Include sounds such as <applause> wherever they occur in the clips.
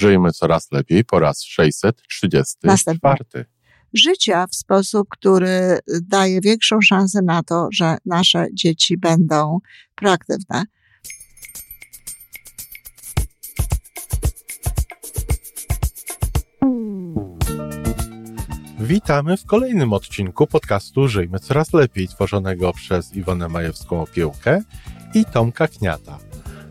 Żyjmy coraz lepiej po raz 634. Życia w sposób, który daje większą szansę na to, że nasze dzieci będą proaktywne. Witamy w kolejnym odcinku podcastu Żyjmy Coraz Lepiej, tworzonego przez Iwonę Majewską Opiełkę i Tomka Kniata.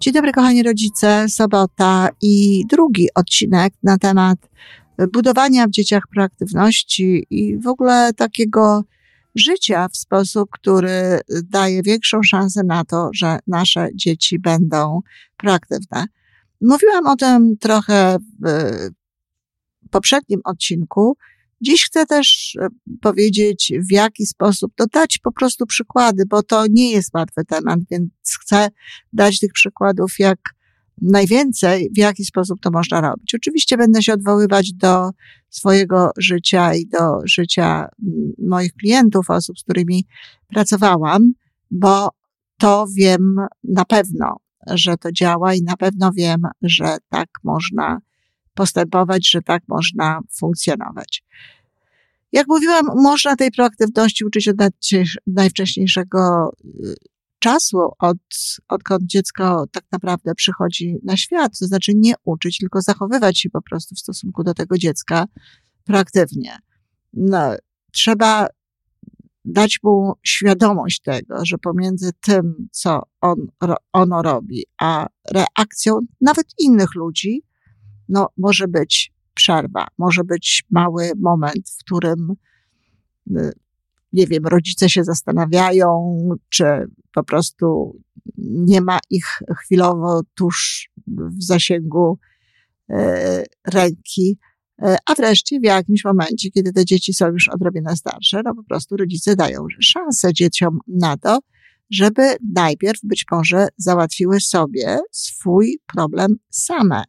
Dzień dobry, kochani rodzice. Sobota i drugi odcinek na temat budowania w dzieciach proaktywności i w ogóle takiego życia w sposób, który daje większą szansę na to, że nasze dzieci będą proaktywne. Mówiłam o tym trochę w poprzednim odcinku. Dziś chcę też powiedzieć, w jaki sposób, to dać po prostu przykłady, bo to nie jest łatwy temat, więc chcę dać tych przykładów jak najwięcej, w jaki sposób to można robić. Oczywiście będę się odwoływać do swojego życia i do życia moich klientów, osób, z którymi pracowałam, bo to wiem na pewno, że to działa i na pewno wiem, że tak można postępować, że tak można funkcjonować. Jak mówiłam, można tej proaktywności uczyć od najwcześniejszego czasu, od, odkąd dziecko tak naprawdę przychodzi na świat, to znaczy nie uczyć, tylko zachowywać się po prostu w stosunku do tego dziecka proaktywnie. No, trzeba dać mu świadomość tego, że pomiędzy tym, co on, ono robi, a reakcją nawet innych ludzi, no, może być przerwa, może być mały moment, w którym y, nie wiem, rodzice się zastanawiają, czy po prostu nie ma ich chwilowo tuż w zasięgu e, ręki, e, a wreszcie w jakimś momencie, kiedy te dzieci są już odrobinę starsze, no po prostu rodzice dają szansę dzieciom na to, żeby najpierw być może załatwiły sobie swój problem same.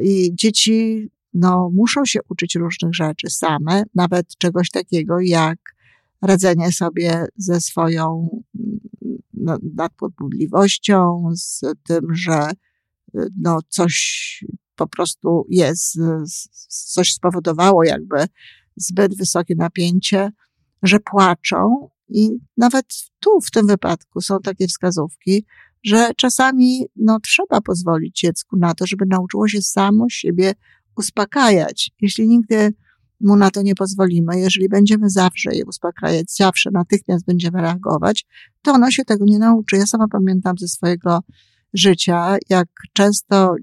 I dzieci, no, muszą się uczyć różnych rzeczy same, nawet czegoś takiego jak radzenie sobie ze swoją no, nadpodbudliwością, z tym, że no, coś po prostu jest, coś spowodowało jakby zbyt wysokie napięcie, że płaczą i nawet tu, w tym wypadku są takie wskazówki, że czasami no, trzeba pozwolić dziecku na to, żeby nauczyło się samo siebie uspokajać. Jeśli nigdy mu na to nie pozwolimy, jeżeli będziemy zawsze je uspokajać, zawsze natychmiast będziemy reagować, to ono się tego nie nauczy. Ja sama pamiętam ze swojego życia, jak często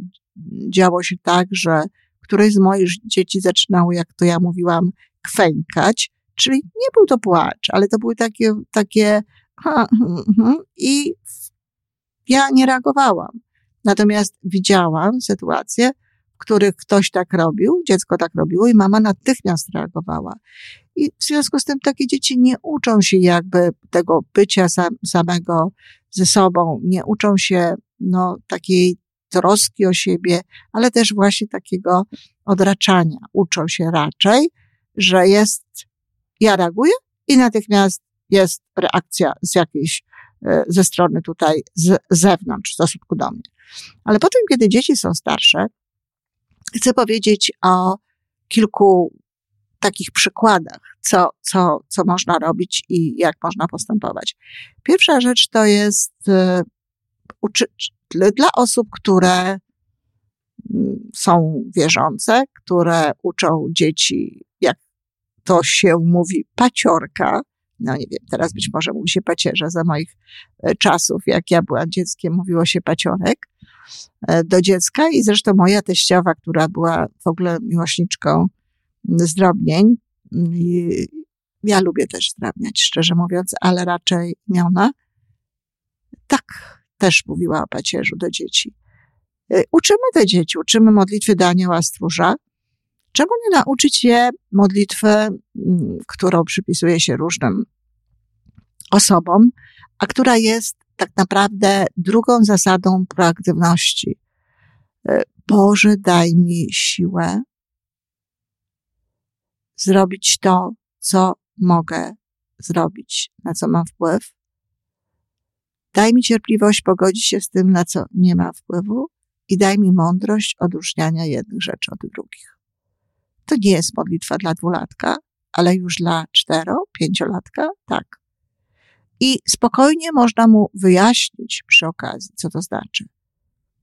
działo się tak, że któreś z moich dzieci zaczynało, jak to ja mówiłam, kwękać, czyli nie był to płacz, ale to były takie, takie ha, hm, hm, i ja nie reagowałam. Natomiast widziałam sytuację, których ktoś tak robił, dziecko tak robiło i mama natychmiast reagowała. I w związku z tym takie dzieci nie uczą się jakby tego bycia sam, samego ze sobą, nie uczą się no, takiej troski o siebie, ale też właśnie takiego odraczania. Uczą się raczej, że jest, ja reaguję i natychmiast jest reakcja z jakiejś, ze strony tutaj z zewnątrz w stosunku do mnie. Ale potem, kiedy dzieci są starsze, chcę powiedzieć o kilku takich przykładach, co, co, co można robić i jak można postępować. Pierwsza rzecz to jest e, uczy, dla osób, które mm, są wierzące, które uczą dzieci, jak to się mówi, paciorka. No nie wiem, teraz być może mówi się pacierza za moich e, czasów, jak ja byłam dzieckiem, mówiło się paciorek. E, do dziecka i zresztą moja teściowa, która była w ogóle miłośniczką zdrobnień, ja lubię też zdrobniać, szczerze mówiąc, ale raczej imiona, tak też mówiła o pacierzu do dzieci. E, uczymy te dzieci, uczymy modlitwy do anioła stróża Czemu nie nauczyć je modlitwy, mm, którą przypisuje się różnym osobom, a która jest tak naprawdę drugą zasadą proaktywności. E, Boże, daj mi siłę zrobić to, co mogę zrobić, na co mam wpływ. Daj mi cierpliwość pogodzić się z tym, na co nie ma wpływu i daj mi mądrość odróżniania jednych rzeczy od drugich. To nie jest modlitwa dla dwulatka, ale już dla cztero, pięciolatka, tak. I spokojnie można mu wyjaśnić przy okazji, co to znaczy.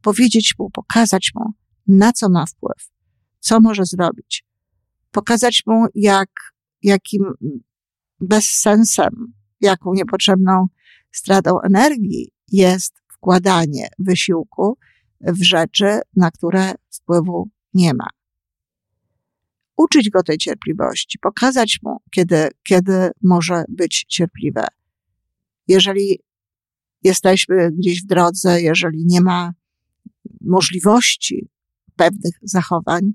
Powiedzieć mu, pokazać mu, na co ma wpływ, co może zrobić. Pokazać mu, jak, jakim bezsensem, jaką niepotrzebną stratą energii jest wkładanie wysiłku w rzeczy, na które wpływu nie ma. Uczyć go tej cierpliwości, pokazać mu, kiedy, kiedy może być cierpliwe jeżeli jesteśmy gdzieś w drodze, jeżeli nie ma możliwości pewnych zachowań,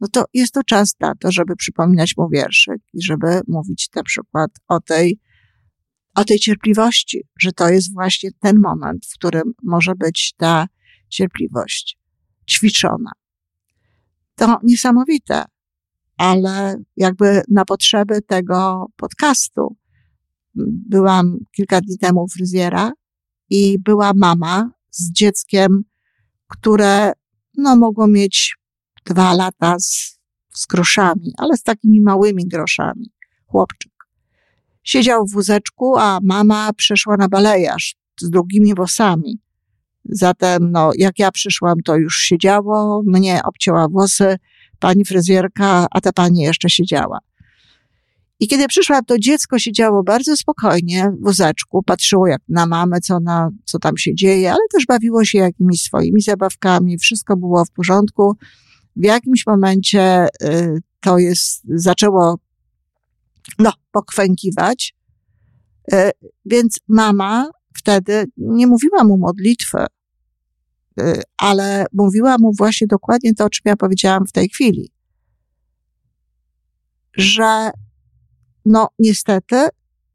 no to jest to czas na to, żeby przypominać mu wierszyk i żeby mówić na przykład o tej, o tej cierpliwości, że to jest właśnie ten moment, w którym może być ta cierpliwość ćwiczona. To niesamowite, ale jakby na potrzeby tego podcastu byłam kilka dni temu u fryzjera i była mama z dzieckiem, które no, mogło mieć dwa lata z, z groszami, ale z takimi małymi groszami. Chłopczyk. Siedział w wózeczku, a mama przeszła na balejarz z długimi włosami. Zatem, no, jak ja przyszłam, to już siedziało, mnie obcięła włosy pani fryzjerka, a ta pani jeszcze siedziała. I kiedy przyszłam, to dziecko siedziało bardzo spokojnie w wózeczku, patrzyło jak na mamę, co, na, co tam się dzieje, ale też bawiło się jakimiś swoimi zabawkami, wszystko było w porządku. W jakimś momencie y, to jest, zaczęło, no, pokwękiwać, y, więc mama wtedy nie mówiła mu modlitwy, ale mówiła mu właśnie dokładnie to, o czym ja powiedziałam w tej chwili. Że no niestety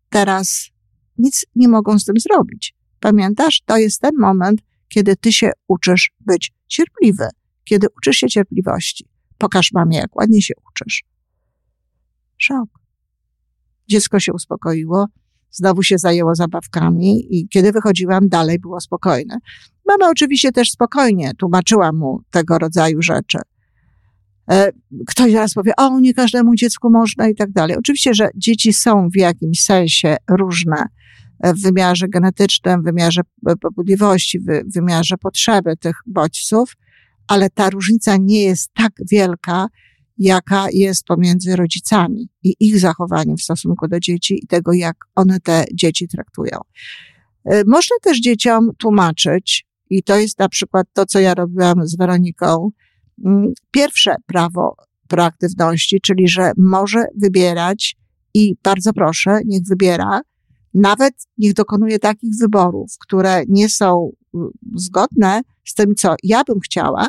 teraz nic nie mogą z tym zrobić. Pamiętasz? To jest ten moment, kiedy ty się uczysz być cierpliwy, kiedy uczysz się cierpliwości. Pokaż mamie, jak ładnie się uczysz. Szok. Dziecko się uspokoiło, znowu się zajęło zabawkami i kiedy wychodziłam, dalej było spokojne. Mama oczywiście też spokojnie tłumaczyła mu tego rodzaju rzeczy. E, ktoś zaraz powie, o, nie każdemu dziecku można i tak dalej. Oczywiście, że dzieci są w jakimś sensie różne w wymiarze genetycznym, w wymiarze pobudliwości, w wymiarze potrzeby tych bodźców, ale ta różnica nie jest tak wielka, jaka jest pomiędzy rodzicami i ich zachowaniem w stosunku do dzieci i tego, jak one te dzieci traktują. E, można też dzieciom tłumaczyć, i to jest na przykład to, co ja robiłam z Weroniką, Mm, pierwsze prawo proaktywności, czyli że może wybierać i bardzo proszę, niech wybiera, nawet niech dokonuje takich wyborów, które nie są mm, zgodne z tym, co ja bym chciała,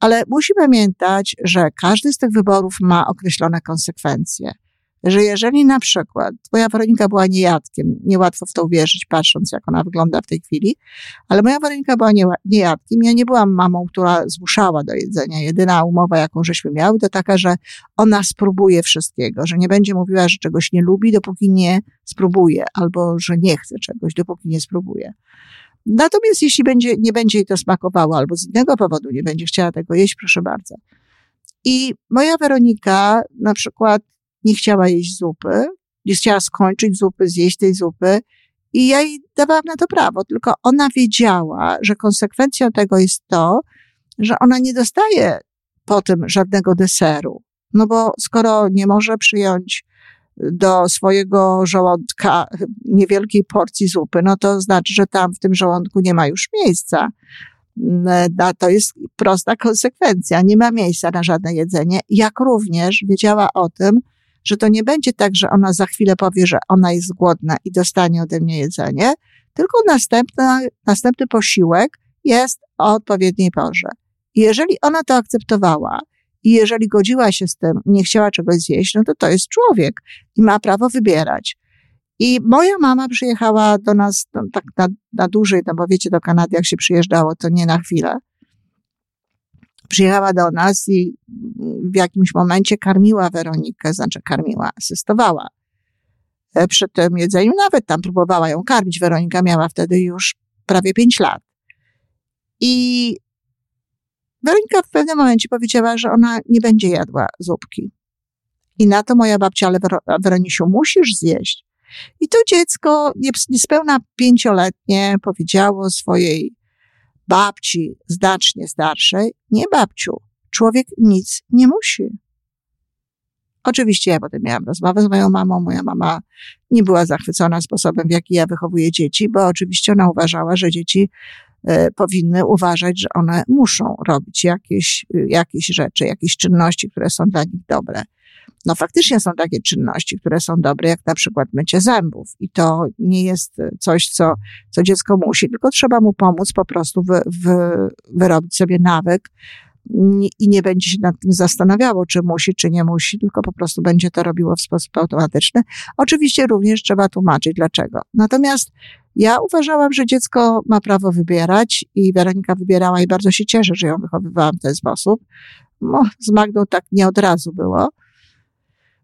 ale musi pamiętać, że każdy z tych wyborów ma określone konsekwencje że jeżeli na przykład twoja Weronika była niejadkiem, niełatwo w to uwierzyć, patrząc jak ona wygląda w tej chwili, ale moja Weronika była niejadkiem, ja nie byłam mamą, która zmuszała do jedzenia. Jedyna umowa, jaką żeśmy miały, to taka, że ona spróbuje wszystkiego, że nie będzie mówiła, że czegoś nie lubi, dopóki nie spróbuje, albo że nie chce czegoś, dopóki nie spróbuje. Natomiast jeśli będzie, nie będzie jej to smakowało, albo z innego powodu nie będzie chciała tego jeść, proszę bardzo. I moja Weronika na przykład nie chciała jeść zupy, nie chciała skończyć zupy, zjeść tej zupy. I ja jej dawałam na to prawo, tylko ona wiedziała, że konsekwencją tego jest to, że ona nie dostaje po tym żadnego deseru. No bo skoro nie może przyjąć do swojego żołądka niewielkiej porcji zupy, no to znaczy, że tam w tym żołądku nie ma już miejsca. To jest prosta konsekwencja. Nie ma miejsca na żadne jedzenie. Jak również wiedziała o tym, że to nie będzie tak, że ona za chwilę powie, że ona jest głodna i dostanie ode mnie jedzenie, tylko następna, następny posiłek jest o odpowiedniej porze. I jeżeli ona to akceptowała I jeżeli godziła się z tym, nie chciała czegoś zjeść, no to to jest człowiek i ma prawo wybierać. I moja mama przyjechała do nas no, tak na, na dłużej, no bo wiecie, do Kanady jak się przyjeżdżało, to nie na chwilę. Przyjechała do nas i w jakimś momencie karmiła Weronikę, znaczy karmiła, asystowała e, przy tym jedzeniu. Nawet tam próbowała ją karmić. Weronika miała wtedy już prawie pięć lat. I Weronika w pewnym momencie powiedziała, że ona nie będzie jadła zupki. I na to moja babcia, ale Weronisiu, musisz zjeść. I to dziecko, niespełna pięcioletnie, powiedziało swojej babci, znacznie starszej, nie babciu, człowiek nic nie musi. Oczywiście ja potem miałam rozmowę z moją mamą. Moja mama nie była zachwycona sposobem, w jaki ja wychowuję dzieci, bo oczywiście ona uważała, że dzieci e, powinny uważać, że one muszą robić jakieś, jakieś rzeczy, jakieś czynności, które są dla nich dobre no faktycznie są takie czynności, które są dobre, jak na przykład mycie zębów. I to nie jest coś, co, co dziecko musi, tylko trzeba mu pomóc po prostu wy, wy, wyrobić sobie nawyk i nie będzie się nad tym zastanawiało, czy musi, czy nie musi, tylko po prostu będzie to robiło w sposób automatyczny. Oczywiście również trzeba tłumaczyć dlaczego. Natomiast ja uważałam, że dziecko ma prawo wybierać i Weronika wybierała i bardzo się cieszę, że ją wychowywałam w ten sposób. No, z Magdą tak nie od razu było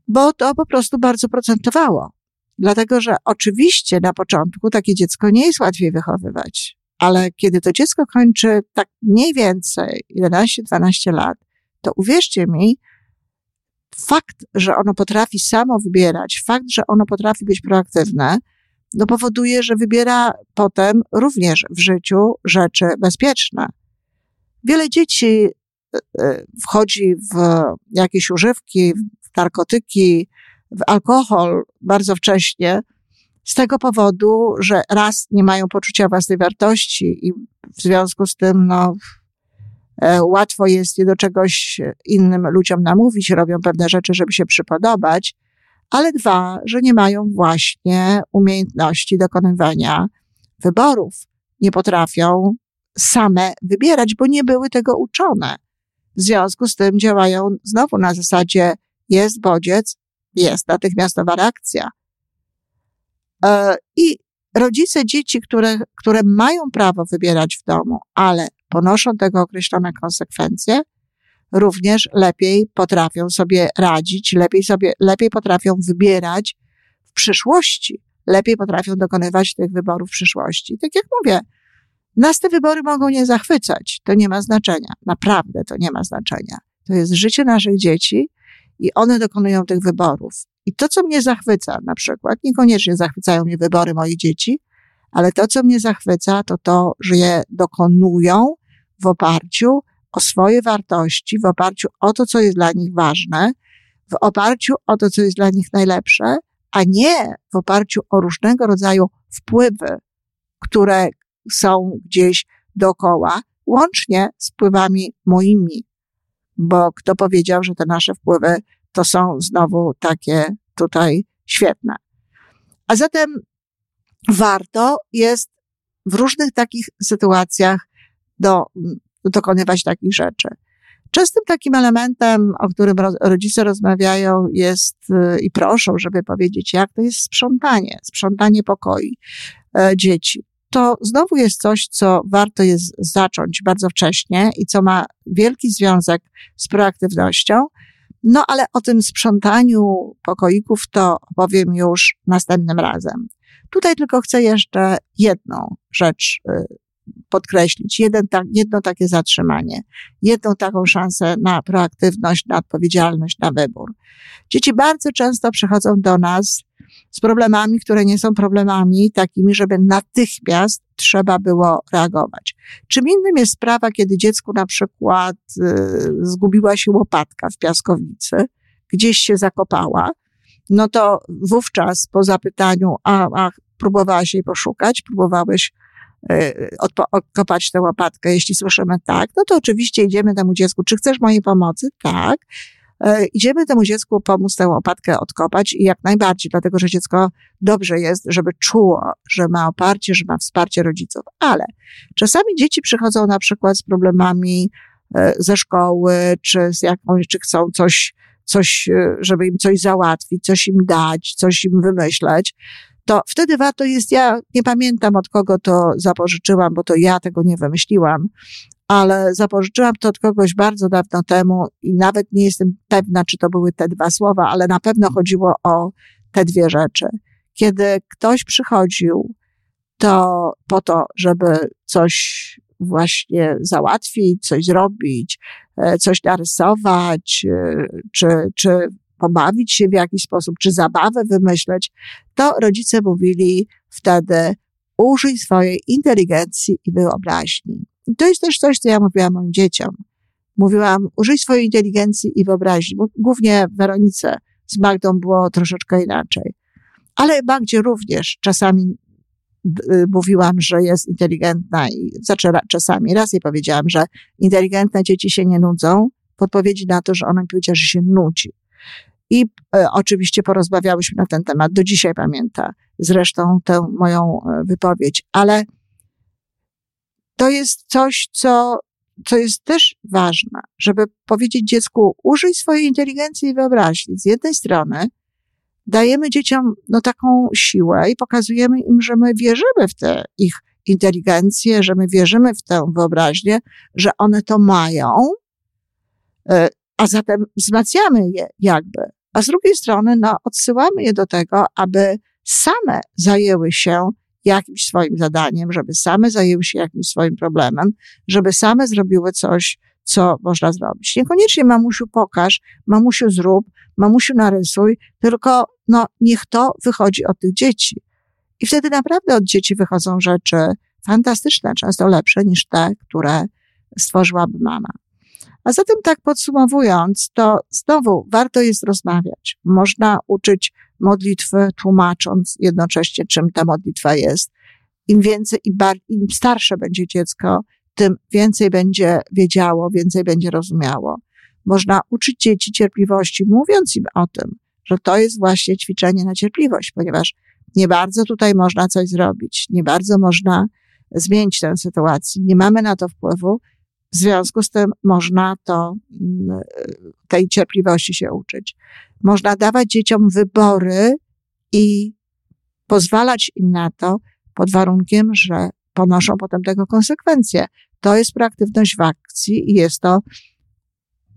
bo to po prostu bardzo procentowało. Dlatego, że oczywiście na początku takie dziecko nie jest łatwiej wychowywać, ale kiedy to dziecko kończy tak mniej więcej 11-12 lat, to uwierzcie mi, fakt, że ono potrafi samo wybierać, fakt, że ono potrafi być proaktywne, no powoduje, że wybiera potem również w życiu rzeczy bezpieczne. Wiele dzieci e, e, wchodzi w jakieś używki, narkotyki, w alkohol bardzo wcześnie, z tego powodu, że raz nie mają poczucia własnej wartości i w związku z tym, no, e, łatwo jest je do czegoś innym ludziom namówić, robią pewne rzeczy, żeby się przypodobać, ale dwa, że nie mają właśnie umiejętności dokonywania wyborów. Nie potrafią same wybierać, bo nie były tego uczone. W związku z tym działają znowu na zasadzie jest bodziec, jest natychmiastowa reakcja. E, I rodzice dzieci, które, które mają prawo wybierać w domu, ale ponoszą tego określone konsekwencje, również lepiej potrafią sobie radzić, lepiej sobie, lepiej potrafią wybierać w przyszłości, lepiej potrafią dokonywać tych wyborów w przyszłości. Tak jak mówię, nas te wybory mogą nie zachwycać. To nie ma znaczenia. Naprawdę to nie ma znaczenia. To jest życie naszych dzieci i one dokonują tych wyborów. I to, co mnie zachwyca, na przykład, niekoniecznie zachwycają mnie wybory moich dzieci, ale to, co mnie zachwyca, to to, że je dokonują w oparciu o swoje wartości, w oparciu o to, co jest dla nich ważne, w oparciu o to, co jest dla nich najlepsze, a nie w oparciu o różnego rodzaju wpływy, które są gdzieś dookoła, łącznie z wpływami moimi, bo kto powiedział, że te nasze wpływy to są znowu takie tutaj świetne. A zatem warto jest w różnych takich sytuacjach do, dokonywać takich rzeczy. Częstym takim elementem, o którym rodzice rozmawiają, jest i proszą, żeby powiedzieć, jak to jest sprzątanie, sprzątanie pokoi e, dzieci to znowu jest coś, co warto jest zacząć bardzo wcześnie i co ma wielki związek z proaktywnością. No ale o tym sprzątaniu pokoików to powiem już następnym razem. Tutaj tylko chcę jeszcze jedną rzecz y, podkreślić, jeden, tak, jedno takie zatrzymanie, jedną taką szansę na proaktywność, na odpowiedzialność, na wybór. Dzieci bardzo często przychodzą do nas z problemami, które nie są problemami takimi, żeby natychmiast trzeba było reagować. Czym innym jest sprawa, kiedy dziecku na przykład y, zgubiła się łopatka w piaskownicy, gdzieś się zakopała, no to wówczas po zapytaniu, a, a próbowałaś jej poszukać, próbowałeś y, odkopać tę łopatkę, jeśli słyszymy tak, no to oczywiście idziemy temu dziecku, czy chcesz mojej pomocy? Tak. E, idziemy temu dziecku pomóc tę opadkę odkopać i jak najbardziej, dlatego że dziecko dobrze jest, żeby czuło, że ma oparcie, że ma wsparcie rodziców. Ale czasami dzieci przychodzą na przykład z problemami e, ze szkoły, czy z jakąś, czy chcą coś, coś, e, żeby im coś załatwić, coś im dać, coś im wymyśleć, to wtedy warto jest, ja nie pamiętam od kogo to zapożyczyłam, bo to ja tego nie wymyśliłam, ale zapożyczyłam to od kogoś bardzo dawno temu i nawet nie jestem pewna, czy to były te dwa słowa, ale na pewno chodziło o te dwie rzeczy. Kiedy ktoś przychodził, to po to, żeby coś właśnie załatwić, coś zrobić, e, coś narysować, e, czy, czy pobawić się w jakiś sposób, czy zabawę wymyśleć, to rodzice mówili wtedy, użyj swojej inteligencji i wyobraźni. I to jest też coś, co ja mówiłam moim dzieciom. Mówiłam, użyj swojej inteligencji i wyobraźni. Głównie w Weronice z Magdą było troszeczkę inaczej. Ale Magdzie również czasami y, mówiłam, że jest inteligentna i znaczy czasami raz jej powiedziałam, że inteligentne dzieci się nie nudzą, w odpowiedzi na to, że ona powiedziała, że się nudzi. I e, oczywiście porozmawiałyśmy na ten temat. Do dzisiaj pamięta zresztą tę moją e, wypowiedź, ale to jest coś, co, co jest też ważne, żeby powiedzieć dziecku, użyj swojej inteligencji i wyobraźni. Z jednej strony dajemy dzieciom no, taką siłę i pokazujemy im, że my wierzymy w tę ich inteligencję, że my wierzymy w tę wyobraźnię, że one to mają, e, a zatem wzmacniamy je jakby. A z drugiej strony, no, odsyłamy je do tego, aby same zajęły się jakimś swoim zadaniem, żeby same zajęły się jakimś swoim problemem, żeby same zrobiły coś, co można zrobić. Niekoniecznie mamusiu pokaż, mamusiu zrób, mamusiu narysuj, tylko no, niech to wychodzi od tych dzieci. I wtedy naprawdę od dzieci wychodzą rzeczy fantastyczne, często lepsze niż te, które stworzyłaby mama. A zatem tak podsumowując, to znowu warto jest rozmawiać. Można uczyć modlitwy, tłumacząc jednocześnie, czym ta modlitwa jest. Im więcej, im, bar, im starsze będzie dziecko, tym więcej będzie wiedziało, więcej będzie rozumiało. Można uczyć dzieci cierpliwości, mówiąc im o tym, że to jest właśnie ćwiczenie na cierpliwość, ponieważ nie bardzo tutaj można coś zrobić, nie bardzo można zmienić tę sytuację, nie mamy na to wpływu, w związku z tym można to, mm, tej cierpliwości się uczyć. Można dawać dzieciom wybory i pozwalać im na to pod warunkiem, że ponoszą potem tego konsekwencje. To jest proaktywność w akcji i jest to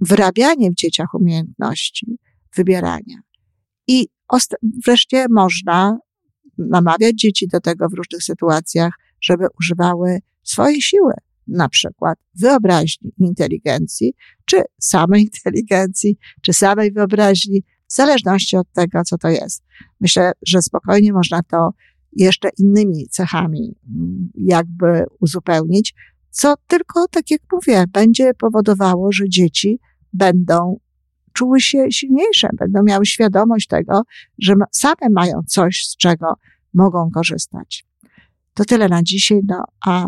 wyrabianie w dzieciach umiejętności wybierania. I wreszcie można namawiać dzieci do tego w różnych sytuacjach, żeby używały swojej siły, na przykład wyobraźni inteligencji, czy samej <laughs> inteligencji, czy samej wyobraźni, w zależności od tego, co to jest. Myślę, że spokojnie można to jeszcze innymi cechami mm, jakby uzupełnić, co tylko, tak jak mówię, będzie powodowało, że dzieci będą czuły się silniejsze, będą miały świadomość tego, że same mają coś, z czego mogą korzystać. To tyle na dzisiaj, no a